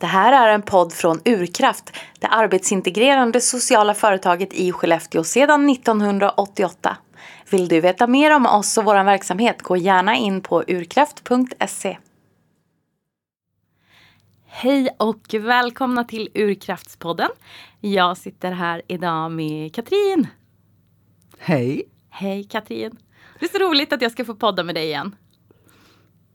Det här är en podd från Urkraft, det arbetsintegrerande sociala företaget i Skellefteå sedan 1988. Vill du veta mer om oss och vår verksamhet, gå gärna in på urkraft.se. Hej och välkomna till Urkraftspodden. Jag sitter här idag med Katrin. Hej. Hej Katrin. Det är så roligt att jag ska få podda med dig igen.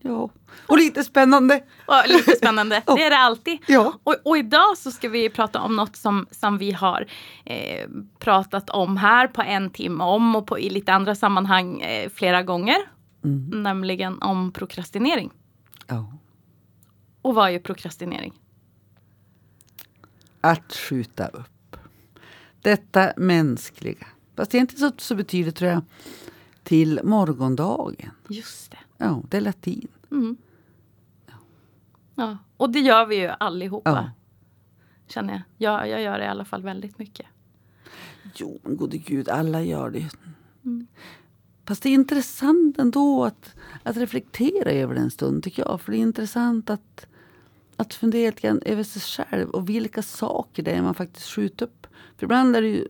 Ja, och lite spännande. Och lite spännande, det är det alltid. Ja. Och, och, idag så ska vi prata om något som, som vi har eh, pratat om här på en timme om och på, i lite andra sammanhang eh, flera gånger. Mm. Nämligen om prokrastinering. Ja. Och vad är prokrastinering? Att skjuta upp. Detta mänskliga. Fast egentligen så, så betyder det tror jag till morgondagen. Just det. Ja, det är latin. Mm. Ja. Och det gör vi ju allihopa. Ja. Känner jag. jag. Jag gör det i alla fall väldigt mycket. Jo, men gode gud, alla gör det. Mm. Fast det är intressant ändå att, att reflektera över det en stund tycker jag. För det är intressant att, att fundera lite grann över sig själv och vilka saker det är man faktiskt skjuter upp. För ibland är det ju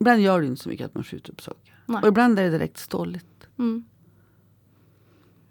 Ibland gör det inte så mycket att man skjuter upp saker. Nej. Och ibland är det direkt stolligt. Mm.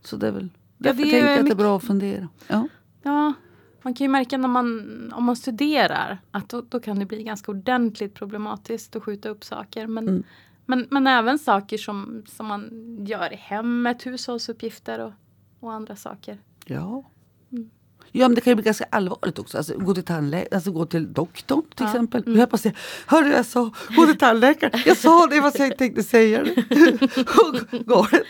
Så det är väl Ja, därför det är tänker jag att det är bra att fundera. Ja. Ja, man kan ju märka när man, om man studerar att då, då kan det bli ganska ordentligt problematiskt att skjuta upp saker. Men, Mm. men, men även saker som, som man gör i hemmet, hushållsuppgifter och, och andra saker. Ja. Mm. Ja men det kan ju bli ganska allvarligt också. Alltså, gå till tandläkaren, alltså gå till doktorn till Ja. Mm. exempel. Jag höll på att säga, hörru jag sa, gå till tandläkaren. Jag sa det fast jag inte tänkte säga det. Och Galet.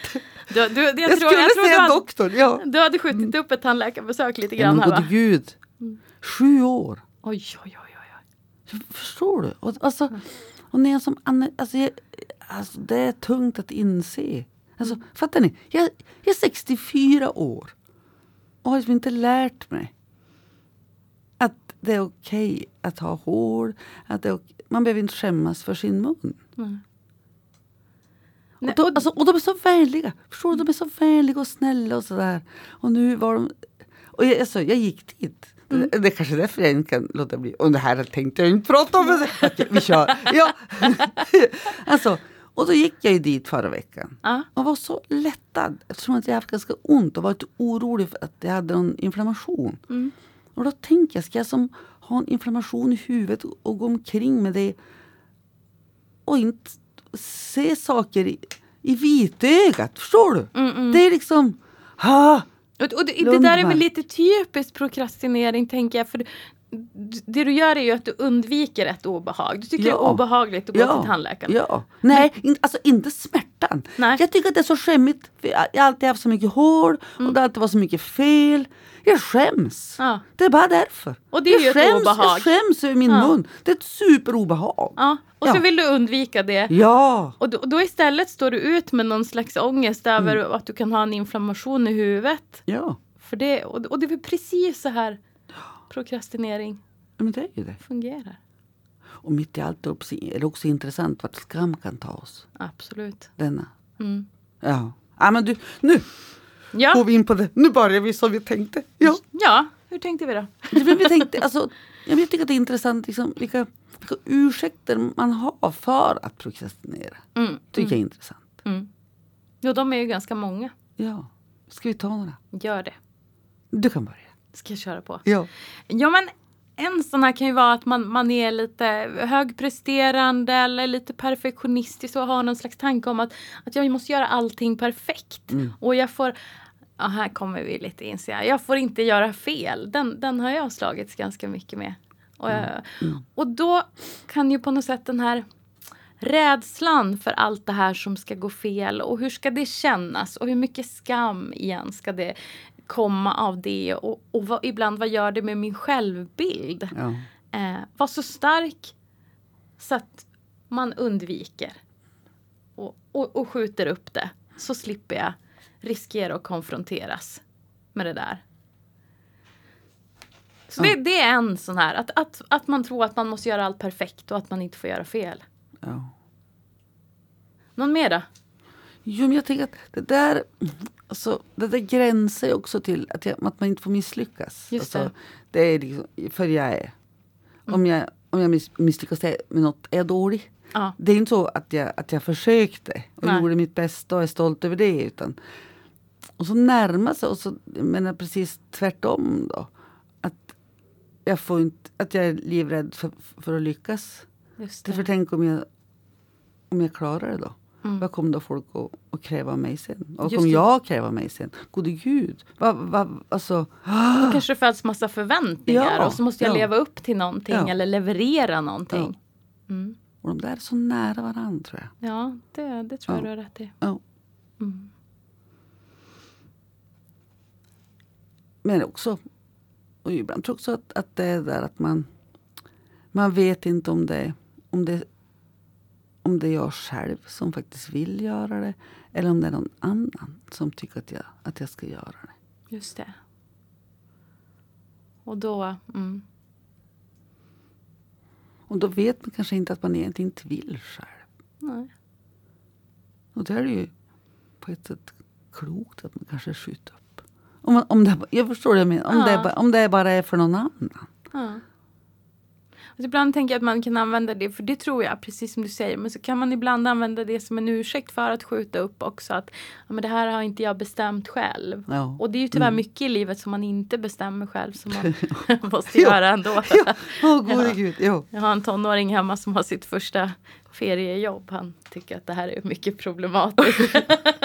Du, du, jag, Jag tror, skulle jag tror säga hade, doktorn, ja. du hade skjutit upp ett tandläkarbesök lite ja grann men här gud. Mm. Sju år. Oj, oj, oj, oj. Förstår du? Och, alltså, och när jag som alltså, jag, alltså, det är tungt att inse. Alltså, Mm. Fattar ni? Jag, jag är 64 år och har liksom inte lärt mig att det är okej att ha hår. Att det är ok- man behöver inte skämmas för sin mun. Nej. Och, de, alltså, och de är så vänliga. Förstår du? De är så vänliga och snälla och sådär. Och nu var de... Och jag, alltså, jag gick dit. Mm. Det, är kanske därför jag inte kan låta bli. Och det här tänkte jag inte prata om. Okej, vi kör. Ja. alltså, och då gick jag ju dit förra veckan. Ja. Och var så lättad. Eftersom att jag haft ganska ont och varit orolig för att jag hade någon inflammation. Mm. Och då tänker jag, ska jag som ha en inflammation i huvudet och, och gå omkring med det och inte se saker i, i vitögat? Förstår du? Mm, mm. Det är liksom... Ha! Och, och det, det där är väl lite typiskt prokrastinering tänker jag. För det du gör är ju att du undviker ett obehag. Du tycker det är Ja. obehagligt att gå till tandläkaren. Ja. Nej, in, alltså inte smärtan. Nej. Jag tycker att det är så skämmigt. Jag har alltid haft så mycket hår och det har alltid varit så mycket fel. Jag skäms. Mm. Ja. Det är bara därför. Och det är jag ju ett skäms, obehag. Jag skäms över min Ja. mun. Det är ett superobehag. Ja, och så Ja. vill du undvika det. Ja. Och då, då istället står du ut med någon slags ångest över Mm. att du kan ha en inflammation i huvudet. Ja. För det, och, och det är väl precis så här prokrastinering Men det är det. fungerar. Och mitt i allt är det också intressant vart skam kan ta oss. Absolut. Denna. Mm. Ja. Ja men du, nu går Ja, vi in på det. Nu börjar vi som vi tänkte. Ja. ja, hur tänkte vi då? Vi tänkte, alltså, jag tycker att det är intressant liksom, vilka, vilka ursäkter man har för att prokrastinera. Mm. tycker jag är intressant. Mm. Jo, de är ju ganska många. Ja. Ska vi ta några? Gör det. Du kan börja. Ska jag köra på. Ja. Ja men en sån här kan ju vara att man, man är lite högpresterande eller lite perfektionistisk och har någon slags tanke om att, att jag måste göra allting perfekt. Mm. Och jag får, ja här kommer vi lite jag. jag får inte göra fel. Den, den har jag slagits ganska mycket med. Och, jag, och då kan ju på något sätt den här rädslan för allt det här som ska gå fel och hur ska det kännas och hur mycket skam igen ska det komma av det och, och vad, ibland vad gör det med min självbild? ja. Eh, var så stark så att man undviker och, och, och skjuter upp det så slipper jag riskera att konfronteras med det där. Så det, det är en sån här, att, att, att man tror att man måste göra allt perfekt och att man inte får göra fel. ja. Någon mer då? Jo, men jag tänker att det där... Alltså, det där gränsar ju också till att, jag, att man inte får misslyckas. Just alltså, det. det är liksom, för jag är. Om jag, om jag miss, misslyckas med något är jag dålig. Ja. Det är inte så att jag, att jag försökte och Nej. gjorde mitt bästa och är stolt över det. Utan, och så närmar sig och så jag menar precis tvärtom då. Jag, får inte, att jag är livrädd för, för att lyckas. Just Därför det. tänk om jag, om jag klarar det då. Mm. Vad kommer då folk att, att kräva av mig sen? Och det. jag kräver av mig sen? Gode gud. Vad, vad, alltså, Då kanske det föds massa förväntningar Ja, och så måste jag ja. leva upp till någonting Ja. eller leverera någonting. Mm. och de där är så nära varandra tror jag. Ja, det, det tror jag Ja. du har rätt i. Mm. Men också, och ibland tror jag också att, att det är där att man, man vet inte om det, om det om det är jag själv som faktiskt vill göra det eller om det är någon annan som tycker att jag, att jag ska göra det. Just det. Och då... Mm. Och då vet man kanske inte att man egentligen inte vill själv. Nej. Och det är det ju på ett sätt klokt att man kanske skjuter. Om om det, jag förstår det menar. Om, Ja. det, om det bara är för någon annan. Ja. Och ibland tänker jag att man kan använda det, för det tror jag, precis som du säger, men så kan man ibland använda det som en ursäkt för att skjuta upp också. Att ja, men det här har inte jag bestämt själv. Ja. Och det är ju tyvärr Mm. mycket i livet som man inte bestämmer själv som man måste göra ändå. Ja, Ja. gud. Ja. Jag har en tonåring hemma som har sitt första feriejobb. Han tycker att det här är mycket problematiskt.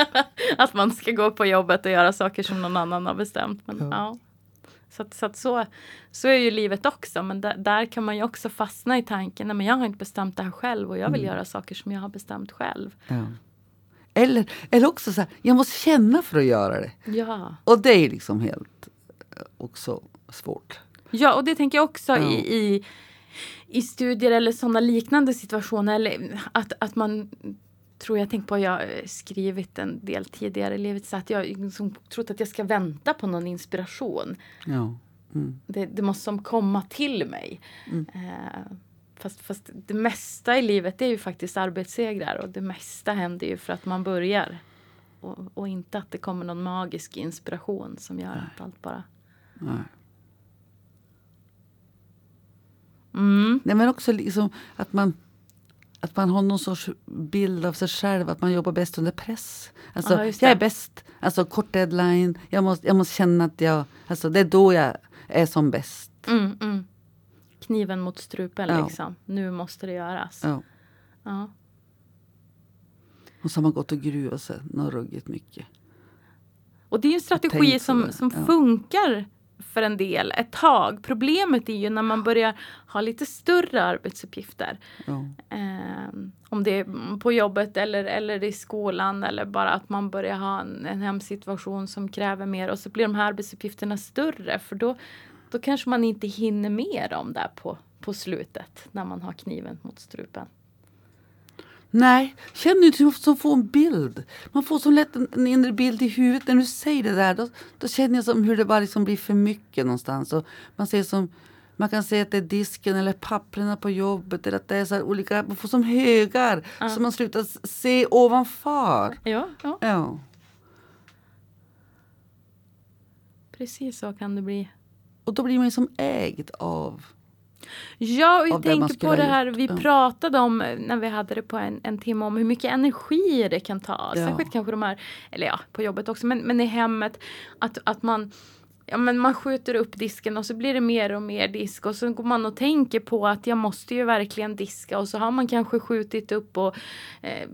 att man ska gå på jobbet och göra saker som någon annan har bestämt. Men, Ja. ja. Så, att, så, att så, så är ju livet också. Men där, där kan man ju också fastna i tanken. Nej, men jag har inte bestämt det här själv och jag vill Mm. göra saker som jag har bestämt själv. Ja. Eller, eller också så här, jag måste känna för att göra det. Ja, Och det är liksom helt eh, också svårt. ja och det tänker jag också i, i, i studier eller sådana liknande situationer. Eller att, att man tror jag tänkt på, jag har skrivit en del tidigare i livet, så att jag liksom trott att jag ska vänta på någon inspiration. Ja. Mm. Det, det måste som komma till mig. Mm. Eh, fast, fast det mesta i livet är ju faktiskt arbetssegrar och det mesta händer ju för att man börjar. Och, och inte att det kommer någon magisk inspiration som gör att allt bara... Nej. Mm. Nej, men också liksom att man, att man har någon sorts bild av sig själv, att man jobbar bäst under press. Alltså, just jag är bäst, alltså kort deadline, jag måste, jag måste känna att jag, alltså det är då jag är som bäst. Mm, mm. Kniven mot strupen Ja. liksom. Nu måste det göras. Ja. Ja. Och så har man gått och gruvat sig något ruggigt mycket. Och det är en strategi som, som ja. funkar för en del ett tag. Problemet är ju när man börjar ha lite större arbetsuppgifter. Ja. Eh, om det är på jobbet eller, eller i skolan eller bara att man börjar ha en, en hemsituation som kräver mer och så blir de här arbetsuppgifterna större för då, då kanske man inte hinner med dem där på, på slutet när man har kniven mot strupen. Nej, känner du som får en bild? Man får så lätt en, en inre bild i huvudet när du säger det där. Då, då känner jag som hur det bara liksom blir för mycket någonstans. Och man, ser som, man kan se att det är disken eller papperna på jobbet. Eller att det är så olika, man får som högar. Ja. Så man slutar se ovanför. Ja, ja, Ja. precis så kan det bli. Och då blir man ju som ägd av... Ja, och jag tänker på det här vi Ja. pratade om eh, när vi hade det på en, en timme om hur mycket energi det kan ta. Ja. Särskilt kanske de här, eller ja, på jobbet också, men, men i hemmet. Att, att man, ja, men man skjuter upp disken och så blir det mer och mer disk och så går man och tänker på att jag måste ju verkligen diska och så har man kanske skjutit upp och eh,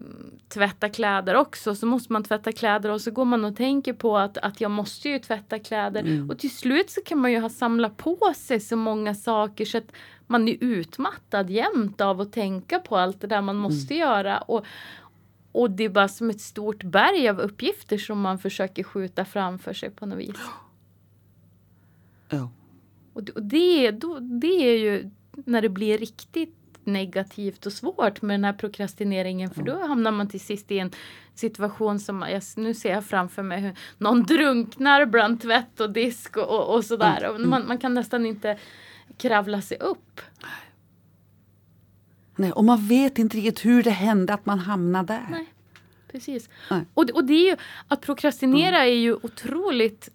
tvätta kläder också. Så måste man tvätta kläder och så går man och tänker på att, att jag måste ju tvätta kläder. Mm. Och till slut så kan man ju ha samlat på sig så många saker så att man är utmattad jämt av att tänka på allt det där man måste göra. Och, och det är bara som ett stort berg av uppgifter som man försöker skjuta framför sig på något vis. Ja. Och och det, då, det är ju när det blir riktigt negativt och svårt med den här prokrastineringen för då hamnar man till sist i en situation som jag, nu ser jag framför mig hur någon drunknar bland tvätt och disk och, och, och sådär. Och man, man kan nästan inte kravla sig upp. Nej, och man vet inte riktigt hur det hände att man hamnade där. Nej. precis. Nej. Och, och det är ju, att prokrastinera är ju otroligt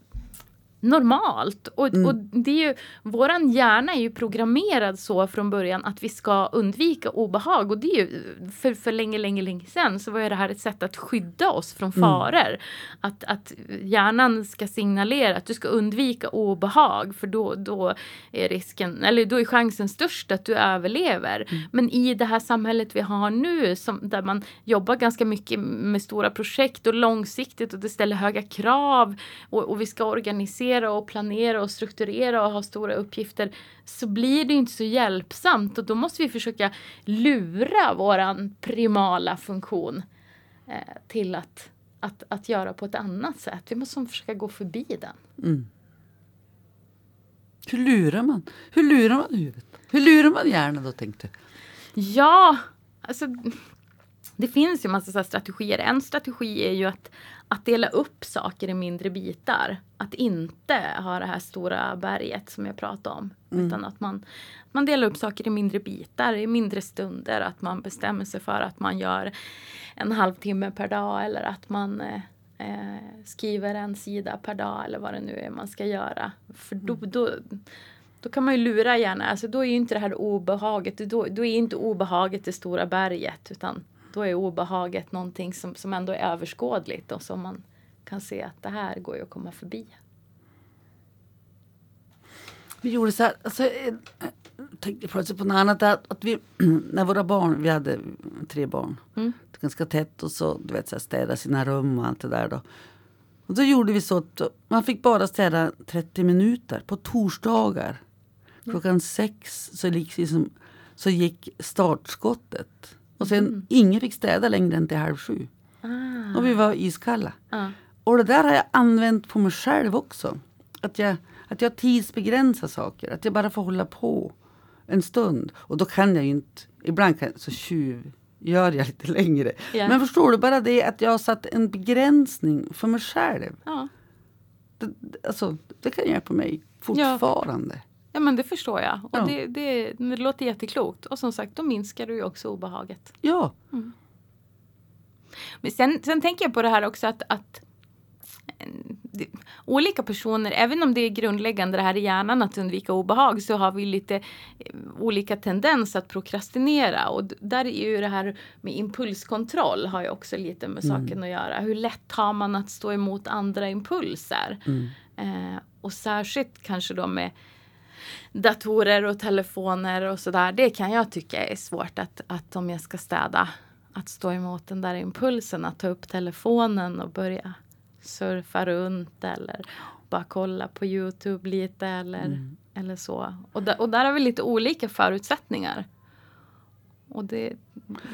normalt. Och, Mm. och det är ju, våran hjärna är ju programmerad så från början att vi ska undvika obehag. Och det är ju för, för länge, länge, länge sedan så var ju det här ett sätt att skydda oss från Mm. faror. Att, att hjärnan ska signalera att du ska undvika obehag för då, då är risken, eller då är chansen störst att du överlever. Mm. Men i det här samhället vi har nu som, där man jobbar ganska mycket med stora projekt och långsiktigt och det ställer höga krav och, och vi ska organisera och planera och strukturera och ha stora uppgifter så blir det inte så hjälpsamt och då måste vi försöka lura våran primala funktion eh, till att, att, att göra på ett annat sätt. Vi måste försöka gå förbi den. Mm. Hur lurar man? Hur lurar man huvudet? Hur lurar man hjärnan då tänkte du? Ja, alltså det finns ju massa så strategier. En strategi är ju att, att dela upp saker i mindre bitar. Att inte ha det här stora berget som jag pratade om. Utan att man, man delar upp saker i mindre bitar, i mindre stunder. Att man bestämmer sig för att man gör en halvtimme per dag eller att man eh, eh, skriver en sida per dag eller vad det nu är man ska göra. För då, då, då kan man ju lura gärna. Alltså då är ju inte det här obehaget, då, då är inte obehaget det stora berget utan då är obehaget någonting som, som ändå är överskådligt och som man kan se att det här går ju att komma förbi. Vi gjorde så här, alltså, eh, jag tänkte plötsligt på något annat. Att, att vi, när våra barn, vi hade tre barn, Mm. ganska tätt och så, du vet, så här, städa sina rum och allt det där. Då. Och då gjorde vi så att man fick bara städa 30 minuter på torsdagar. Klockan sex så, liksom, så gick startskottet. Och sen ingen fick städa längre än till halv sju. Ah, Och vi var iskalla. ja. Och det där har jag använt på mig själv också. Att jag, att jag tidsbegränsar saker. Att jag bara får hålla på en stund. Och då kan jag ju inte, ibland kan så tjuv gör jag lite längre. Ja. Men förstår du, bara det att jag har satt en begränsning för mig själv. Ja. Det, det- alltså, det kan hjälpa mig fortfarande. ja, men det förstår jag. Och Ja. det, det, det låter jätteklokt. Och som sagt, då minskar du ju också obehaget. Ja. Men sen, sen tänker jag på det här också att, att eh, det, olika personer, även om det är grundläggande det här i hjärnan att undvika obehag så har vi lite eh, olika tendens att prokrastinera och där är ju det här med impulskontroll har ju också lite med saken att göra. Hur lätt har man att stå emot andra impulser? Eh, och särskilt kanske då med datorer och telefoner och sådär. Det kan jag tycka är svårt att, att om jag ska städa att stå emot den där impulsen att ta upp telefonen och börja surfa runt eller bara kolla på Youtube lite eller, eller så. Och, där, och där har vi lite olika förutsättningar. Och det,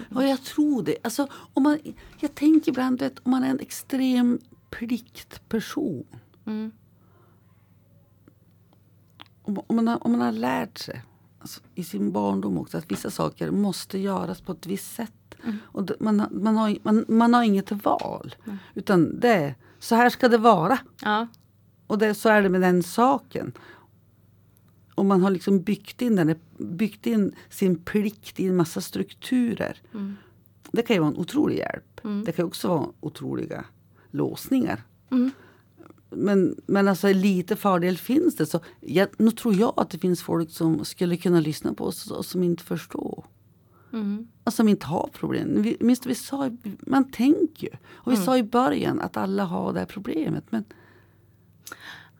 Ja, jag tror det. Alltså, om man, jag tänker ibland vet, om man är en extrem pliktperson. mm, Om, man, har, om man har lärt sig alltså, i sin barndom också att vissa saker måste göras på ett visst sätt. Och det, man, har- man, har, man, man har inget val. Utan det är, så här ska det vara. ja, Och det, så är det med den saken. Och man har liksom byggt in, den, byggt in sin plikt i en massa strukturer. Mm. Det kan ju vara en otrolig hjälp. Mm. Det kan också vara otroliga låsningar. Mm. Men, men alltså lite fördel finns det. Så jag, nu tror jag att det finns folk som skulle kunna lyssna på oss och som inte förstår. mm, Alltså som inte har problem. Vi, minst vi sa, man tänker ju. Och vi Mm. sa i början att alla har det här problemet. Men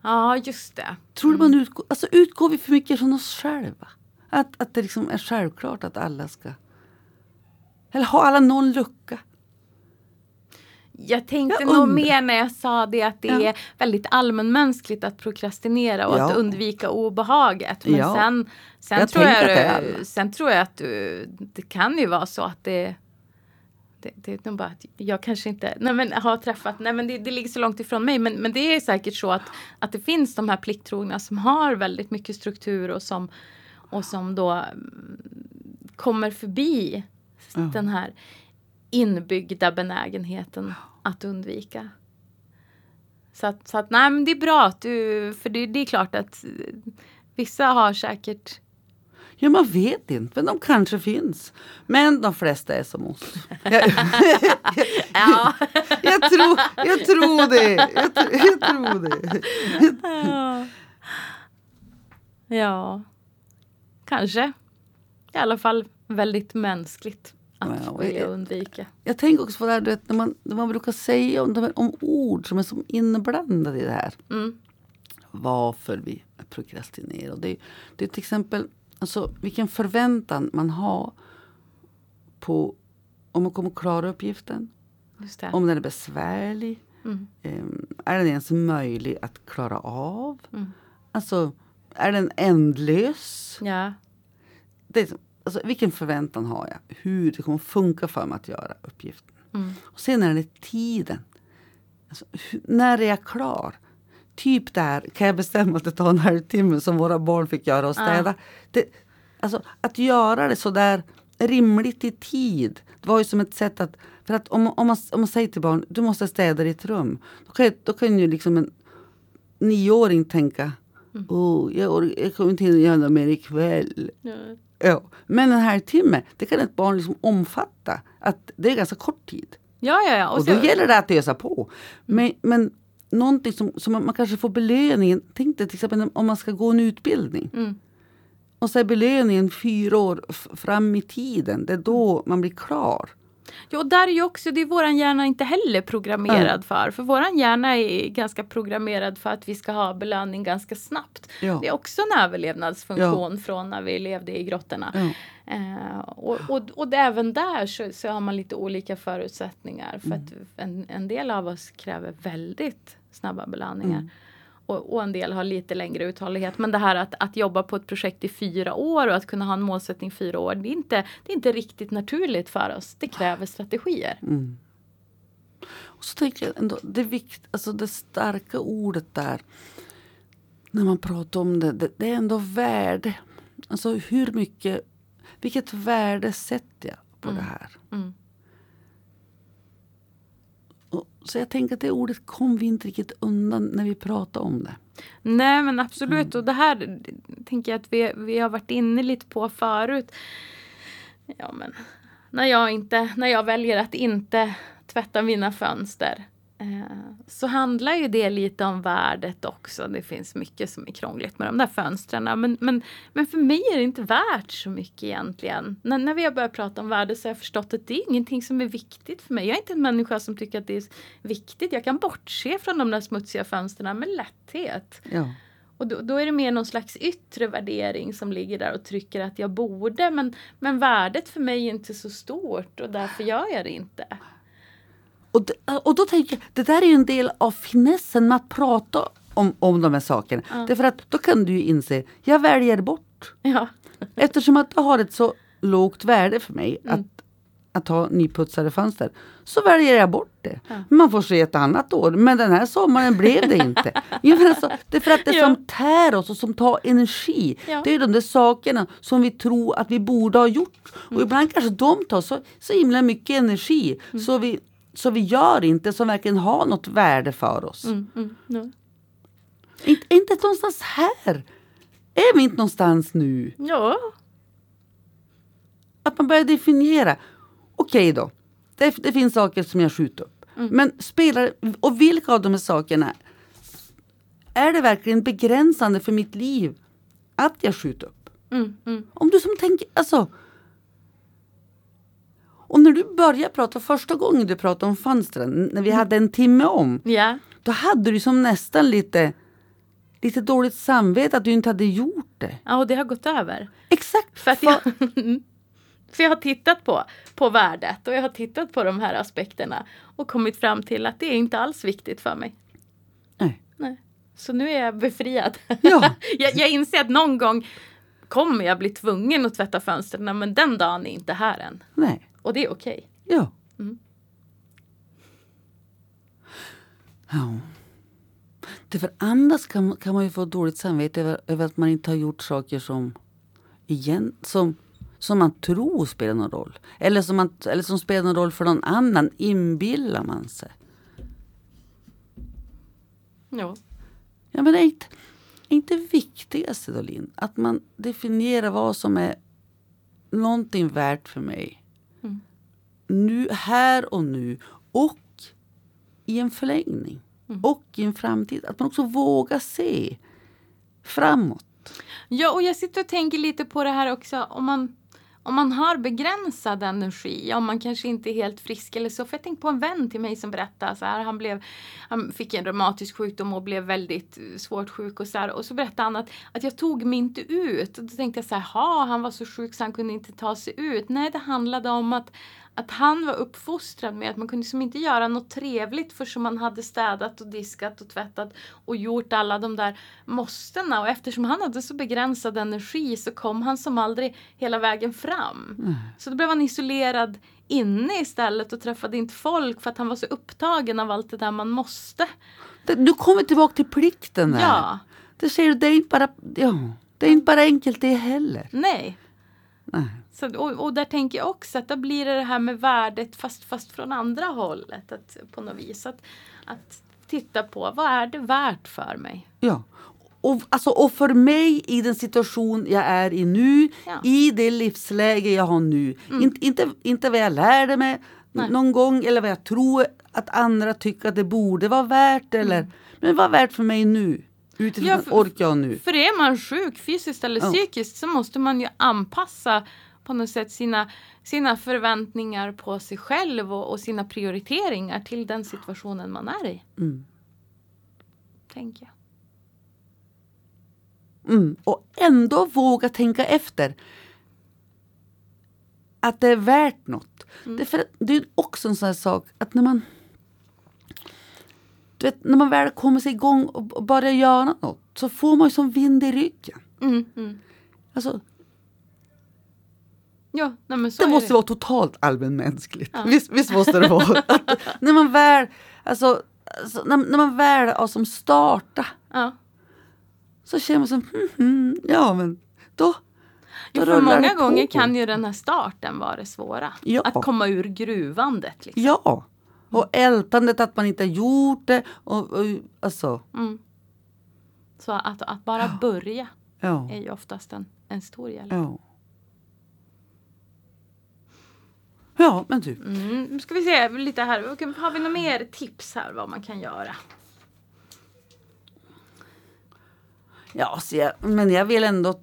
ja, just det. tror du man utgår, alltså utgår vi för mycket från oss själva? Att, att det liksom är självklart att alla ska... Eller har alla någon lucka? Jag tänkte Jag nog mer när jag sa det att det Ja. är väldigt allmänmänskligt att prokrastinera och Ja. att undvika obehaget. Men Ja. sen, sen, Jag tror jag, sen tror jag att du, det kan ju vara så att det det, det är nog bara att jag kanske inte nej men, har träffat, nej men det, det ligger så långt ifrån mig. Men, men det är säkert så att, att det finns de här plikttrogna som har väldigt mycket struktur och som, och som då mm, kommer förbi Ja. den här inbyggda benägenheten att undvika. Så att, så att nej men det är bra att du, för det, det är klart att eh, vissa har säkert Ja, man vet inte, men de kanske finns. Men de flesta är som oss. Jag, Ja. jag, tror, jag tror det. Jag, jag tror det. ja, kanske. I alla fall väldigt mänskligt att vilja jag- undvika. Jag tänker också på det här du vet, när, man, när man brukar säga om, här- om ord som är som inblandade i det här. Mm. Varför vi prokrastinerar. Det, är- det är till exempel alltså, vilken förväntan man har på om man kommer klara uppgiften. Om den är besvärlig. Mm. Ehm, är den ens möjlig att klara av? Mm. Alltså, är den ändlös? Ja. Det är, alltså, vilken förväntan har jag? Hur det kommer funka för mig att göra uppgiften. Mm. Och sen är det tiden. Alltså, hur, när är jag klar? Typ där kan jag bestämma att det tar en halvtimme som våra barn fick göra och städa. Det, alltså, att göra det så där rimligt i tid. Det var ju som ett sätt att... För att om, om, man, om man säger till barn du måste städa ditt rum. Då kan, då kan ju liksom en nioåring tänka oh, jag, jag kommer inte hinna göra mer ikväll. Ja. Ja. Men en halvtimme, det kan ett barn liksom omfatta. Att det är ganska kort tid. Ja, ja, ja. Och då så- gäller det att ösa på. Men, men någonting som, som man kanske får belöningen. Tänk dig till exempel om man ska gå en utbildning. Mm. Och så är belöningen fyra år fram i tiden. Det är då man blir klar. Ja, och där är ju också, det är våran hjärna inte heller programmerad för. För våran hjärna är ganska programmerad för att vi ska ha belöning ganska snabbt. Ja. Det är också en överlevnadsfunktion från när vi levde i grottorna. Ja. Eh, och, och, och det, även där så, så har man lite olika förutsättningar. För Mm. att en, en del av oss kräver väldigt snabba belöningar. Mm. Och, och en del har lite längre uthållighet. Men det här att, att jobba på ett projekt i fyra år och att kunna ha en målsättning i fyra år. Det är inte, det är inte riktigt naturligt för oss. Det kräver strategier. Mm. Och så tänker jag ändå, det, vikt, alltså det starka ordet där. När man pratar om det, det, det är ändå värde. Alltså hur mycket, vilket värde sätter jag på det här? Mm. Så jag tänker att det ordet kom vi inte riktigt undan när vi pratade om det. Nej men absolut och det här tänker jag att vi, vi har varit inne lite på förut. Ja men när jag, inte, när jag väljer att inte tvätta mina fönster så handlar ju det lite om värdet också. Det finns mycket som är krångligt med de där fönstren. Men, men, men för mig är det inte värt så mycket egentligen. När, när vi har börjat prata om värde så har jag förstått att det är ingenting som är viktigt för mig. Jag är inte en människa som tycker att det är viktigt. Jag kan bortse från de där smutsiga fönstren med lätthet. Ja. Och då, då är det mer någon slags yttre värdering som ligger där och trycker att jag borde. Men, men värdet för mig är inte så stort och därför gör jag det inte. Och, det, och då tänker jag, det där är ju en del av finessen med att prata om, om de här sakerna. Därför att då kan du ju inse, jag väljer bort. Ja, Eftersom att det har ett så lågt värde för mig Mm. att, att ha nyputsade fönster. Så väljer jag bort det. Ja. Man får se ett annat år. Men den här sommaren blev det inte. Ja, men alltså, det är för att det Ja. som tär oss och som tar energi. Ja. Det är de där sakerna som vi tror att vi borde ha gjort. Mm. Och ibland kanske de tar så, så himla mycket energi. Mm. Så, vi, så vi gör inte som verkligen har något värde för oss. mm, mm, ja. Inte, inte någonstans här. Är vi inte någonstans nu? ja. Att man börjar definiera. Okej då, det, det finns saker som jag skjuter upp. Men spelar, och vilka av de här sakerna är det verkligen begränsande för mitt liv att jag skjuter upp? Mm, mm. Om du som tänker, alltså. Och när du började prata första gången du pratade om fönstren, när vi hade en timme om, ja. då hade du som nästan lite, lite dåligt samvete att du inte hade gjort det. ja, och det har gått över. Exakt. För jag, för jag har tittat på, på värdet och jag har tittat på de här aspekterna och kommit fram till att det är inte alls viktigt för mig. Nej. Nej. Så nu är jag befriad. Ja. jag, jag inser att någon gång kommer jag bli tvungen att tvätta fönstren men den dagen är inte här än. Nej. Och det är okej. Ja. Mm. Ja. Därför annars kan, kan man ju få dåligt samvete över, över att man inte har gjort saker som, igen, som, som man tror spelar någon roll. Eller som, man, eller som spelar någon roll för någon annan, inbillar man sig. Ja. Ja, men är inte, är inte viktigaste då, Linn, att man definierar vad som är någonting värt för mig. Nu, här och nu. Och i en förlängning. Mm. Och i en framtid. Att man också vågar se framåt. Ja, och jag sitter och tänker lite på det här också. Om man, om man har begränsad energi, om man kanske inte är helt frisk eller så. För jag tänkte på en vän till mig som berättade så här. Han, blev, han fick en reumatisk sjukdom och blev väldigt svårt sjuk och så här. Och så berättade han att, att jag tog mig inte ut. Och då tänkte jag så här, ha han var så sjuk så han kunde inte ta sig ut. Nej, det handlade om att att han var uppfostrad med att man kunde liksom inte göra något trevligt för som man hade städat och diskat och tvättat och gjort alla de där måstena. Och eftersom han hade så begränsad energi så kom han som aldrig hela vägen fram. Mm. Så då blev han isolerad inne istället och träffade inte folk för att han var så upptagen av allt det där man måste. Du kommer tillbaka till plikten där. Ja, Det ser du, det är inte bara, ja, det är inte bara enkelt det heller. nej. Nej. Så, och, och där tänker jag också att då blir det det här med värdet fast, fast från andra hållet. Att, på något vis. Att, att titta på vad är det värt för mig? Ja. Och, alltså, och för mig i den situation jag är i nu, Ja. i det livsläge jag har nu. Inte, inte, inte vad jag lärde mig Nej. någon gång eller vad jag tror att andra tycker att det borde vara värt. Eller, Men vad är värt för mig nu? Utifrån Ja, för- orkar jag nu? För är man sjuk fysiskt eller Ja. psykiskt så måste man ju anpassa på något sätt sina, sina förväntningar på sig själv och, och sina prioriteringar till den situationen man är i. Mm. Tänker jag. Mm. Och ändå våga tänka efter. Att det är värt något. Det, är för att, det är också en sån här sak att när man du vet, när man väl kommer sig igång och börjar göra något så får man ju som vind i ryggen. Mm, mm. Alltså, Ja, nej det måste det. vara totalt allmänmänskligt. Ja. Visst, visst måste det vara. Att när man väl, alltså, alltså, när, när man väl har som starta Ja. så känner man som, hmm, hmm, ja men då, då Jo, för många gånger kan ju den här starten vara det svåra. Ja. Att komma ur gruvandet. Liksom. Ja, och ältandet att man inte gjort det. Och, och, alltså, Mm. Så att, att bara börja ja, är ju oftast en, en stor hjälp. ja. Ja, men du. Mm. Ska vi se lite här. Okej, Har vi några mer tips här vad man kan göra? Ja, jag, men jag vill ändå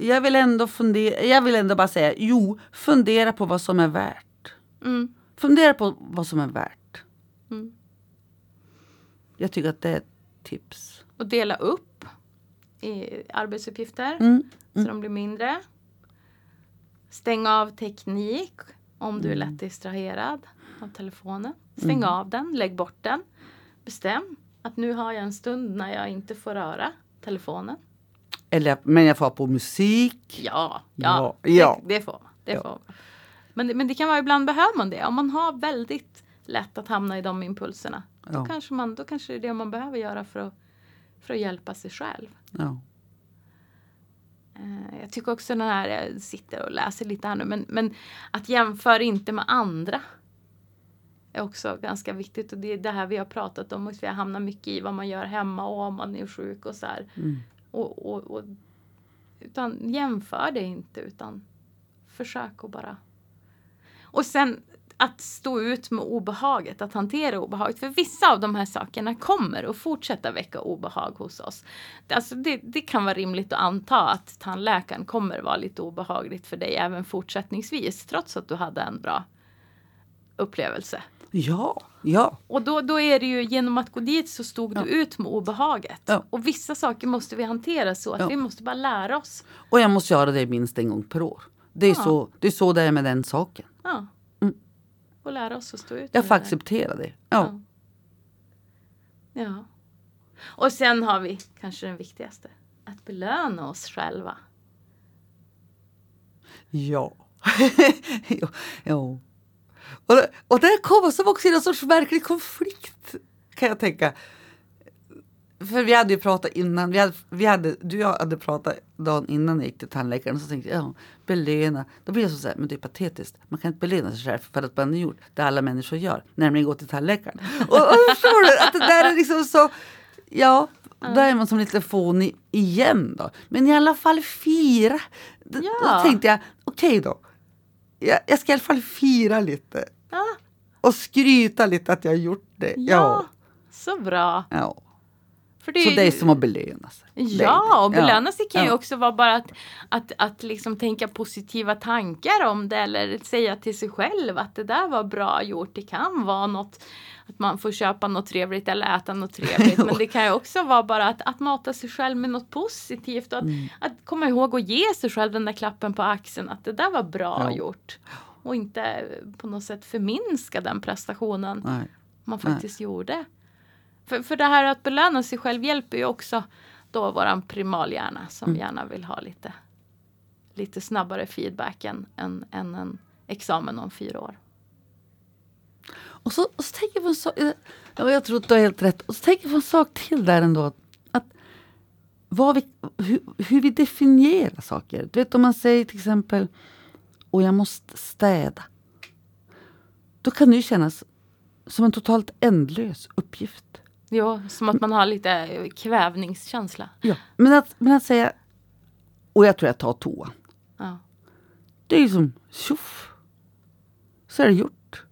jag vill ändå fundera, jag vill ändå bara säga jo, fundera på vad som är värt. Mm. Fundera på vad som är värt. Mm. Jag tycker att det är ett tips. Och dela upp i arbetsuppgifter Mm. så de blir mindre. Stäng av teknik om du är lätt distraherad av telefonen. Stäng av den, lägg bort den. Bestäm att nu har jag en stund när jag inte får röra telefonen. Eller, men jag får ha på musik. Ja, ja, Ja, ja. Det, det får man. Det Ja. får man. Men, men det kan vara ibland behöver man det. Om man har väldigt lätt att hamna i de impulserna. Då, Ja. kanske, man, då kanske det är det man behöver göra för att, för att hjälpa sig själv. Ja. Eh, Jag tycker också den här, jag sitter och läser lite här nu, men, men att jämföra inte med andra. Är också ganska viktigt och det är det här vi har pratat om. Att vi hamnar mycket i vad man gör hemma och om man är sjuk och så här. Mm. Och, och, och, utan jämför det inte utan försök att bara. Och sen att stå ut med obehaget, att hantera obehaget. För vissa av de här sakerna kommer att fortsätta väcka obehag hos oss. Alltså det, det kan vara rimligt att anta att tandläkaren kommer vara lite obehagligt för dig även fortsättningsvis. Trots att du hade en bra upplevelse. Ja, ja. Och då, då är det ju genom att gå dit så stod Ja. du ut med obehaget. Ja. Och vissa saker måste vi hantera så att Ja. vi måste bara lära oss. Och jag måste göra det minst en gång per år. Det är, så, det är så det är med den saken. Ja. Mm. Och lära oss att stå ut Jag får det acceptera det. Ja. Ja. ja. Och sen har vi kanske den viktigaste. Att belöna oss själva. Ja. ja. ja. Och, och där kommer som också in en sorts märklig konflikt. Kan jag tänka. För vi hade ju pratat innan, vi hade, vi hade, du och jag hade pratat dagen innan jag gick till tandläkaren. Så tänkte jag, ja, belöna. Då blir jag så här, men det är patetiskt. Man kan inte belöna sig själv för att man har gjort det alla människor gör. Nämligen gå till tandläkaren. och, och förstår du att det där är liksom så, ja. Då är man som lite fånig igen då. Men i alla fall fira. D- Ja. Då tänkte jag, okej då. Jag, jag ska i alla fall fira lite. Ja, Och skryta lite att jag har gjort det. ja. så bra. Ja. För det, Så det är som att belöna sig. Ja, och belöna sig kan ju Ja. också vara bara att, att, att liksom tänka positiva tankar om det eller säga till sig själv att det där var bra gjort. Det kan vara något att man får köpa något trevligt eller äta något trevligt. men det kan ju också vara bara att, att mata sig själv med något positivt och att, Mm. att komma ihåg att ge sig själv den där klappen på axeln att det där var bra Ja. gjort. Och inte på något sätt förminska den prestationen Nej. man faktiskt gjorde. För, för det här att belöna sig själv hjälper ju också då våran primalhjärna som Mm. gärna vill ha lite, lite snabbare feedback än, än, än en examen om fyra år. Och så, och så tänker jag på en sak. eh, Ja, jag tror att du har helt rätt. Och så tänker jag på en sak till där ändå. Att vad vi, hur, hur vi definierar saker. Du vet om man säger till exempel och jag måste städa. Då kan det ju kännas som en totalt ändlös uppgift. Jo, som att man har lite eh, kvävningskänsla. Ja. Men, att, men att säga och jag tror jag tar toan. Ja. Det är ju som tjoff. Så är det gjort.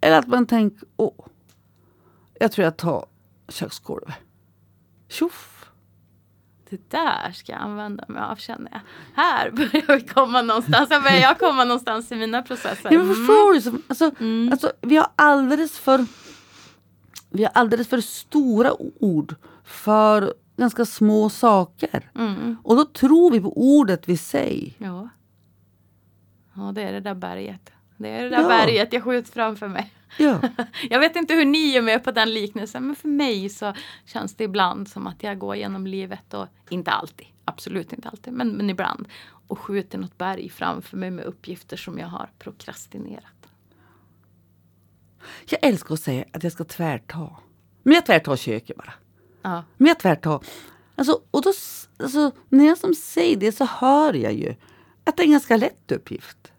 Eller att man tänker, åh. Jag tror jag tar köksgolvet. Tjoff. Det där ska jag använda mig av känner jag. Här börjar vi komma någonstans. Här börjar jag komma någonstans i mina processer. Ja, men Mm. förstår du? Som- Alltså, Mm. alltså, vi har alldeles för vi har alldeles för stora ord för ganska små saker. Mm. Och då tror vi på ordet vi säger. Ja. Ja, det är det där berget. Det är det där Ja. berget jag skjuter framför mig. Ja. Jag vet inte hur ni är med på den liknelsen men för mig så känns det ibland som att jag går genom livet och inte alltid, absolut inte alltid, men, men ibland och skjuter något berg framför mig med uppgifter som jag har prokrastinerat. Jag älskar att säga att jag ska tvärta. Men jag tvärtar köket bara. Ja, Men jag tvärtar. Alltså, och då, alltså, när jag som säger det så hör jag ju att det är en ganska lätt uppgift.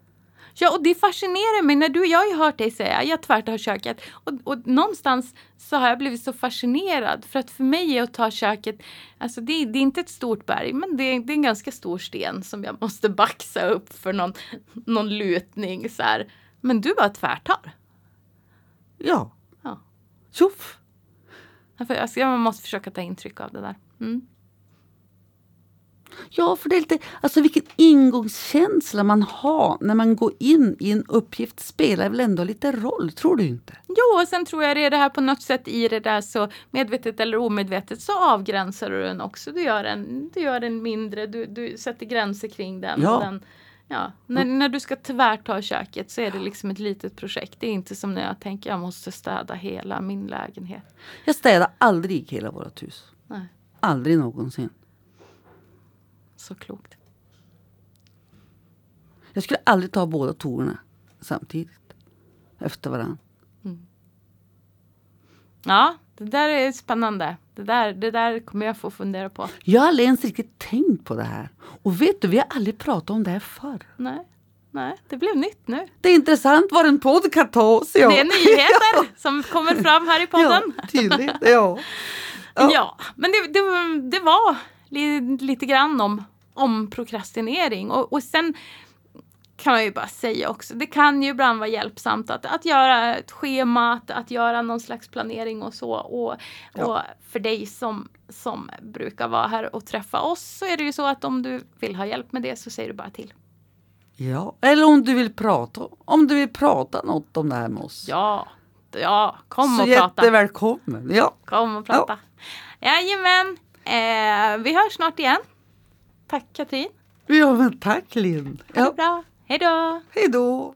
ja och det fascinerar mig när du, jag har ju hört dig säga jag tvärtar köket och, och någonstans så har jag blivit så fascinerad för att för mig är att ta köket, alltså det, är- det är inte ett stort berg men det är, det är en ganska stor sten som jag måste baxa upp för någon, någon lutning så här. Men du bara tvärtar. Ja. Ja. Tjoff! Jag, måste försöka ta intryck av det där. Mm. Ja, för det är lite, alltså vilken ingångskänsla man har när man går in i en uppgift spelar väl ändå lite roll, tror du inte? Jo, och sen tror jag det är det här på något sätt i det där så medvetet eller omedvetet så avgränsar du den också. Du gör den, du gör den mindre, du, du sätter gränser kring den. Ja. Den ja. när, när du ska tvärta köket så är det liksom ett litet projekt. Det är inte som när jag tänker jag måste städa hela min lägenhet. Jag städar aldrig hela vårt hus. Nej, Aldrig någonsin. så klokt. Jag skulle aldrig ta båda toorna samtidigt. Efter varandra. Ja, det där är spännande. Det där, det där kommer jag få fundera på. Jag har aldrig ens riktigt tänkt på det här. Och vet du, vi har aldrig pratat om det här förr. Nej, nej, det blev nytt nu. Det är intressant vad en podd kan ta oss. Ja. Det är nyheter som kommer fram här i podden. Ja, tydligt. Ja. Ja, Ja. men det, det, var- det var li, lite grann om, om prokrastinering. Och, och sen kan man ju bara säga också, det kan ju ibland vara hjälpsamt att, att göra ett schema, att, att göra någon slags planering och så. Och, Ja. och för dig som, som brukar vara här och träffa oss så är det ju så att om du vill ha hjälp med det så säger du bara till. ja. Eller om du vill prata. Om du vill prata något om det här med oss. Ja, ja, kom Så och prata. jättevälkommen. Ja. Kom och prata. Jajamän, eh, vi hörs snart igen. Tack Katrin. ja, men tack Linn. Ha det Ja. bra. Hej då! Hej då.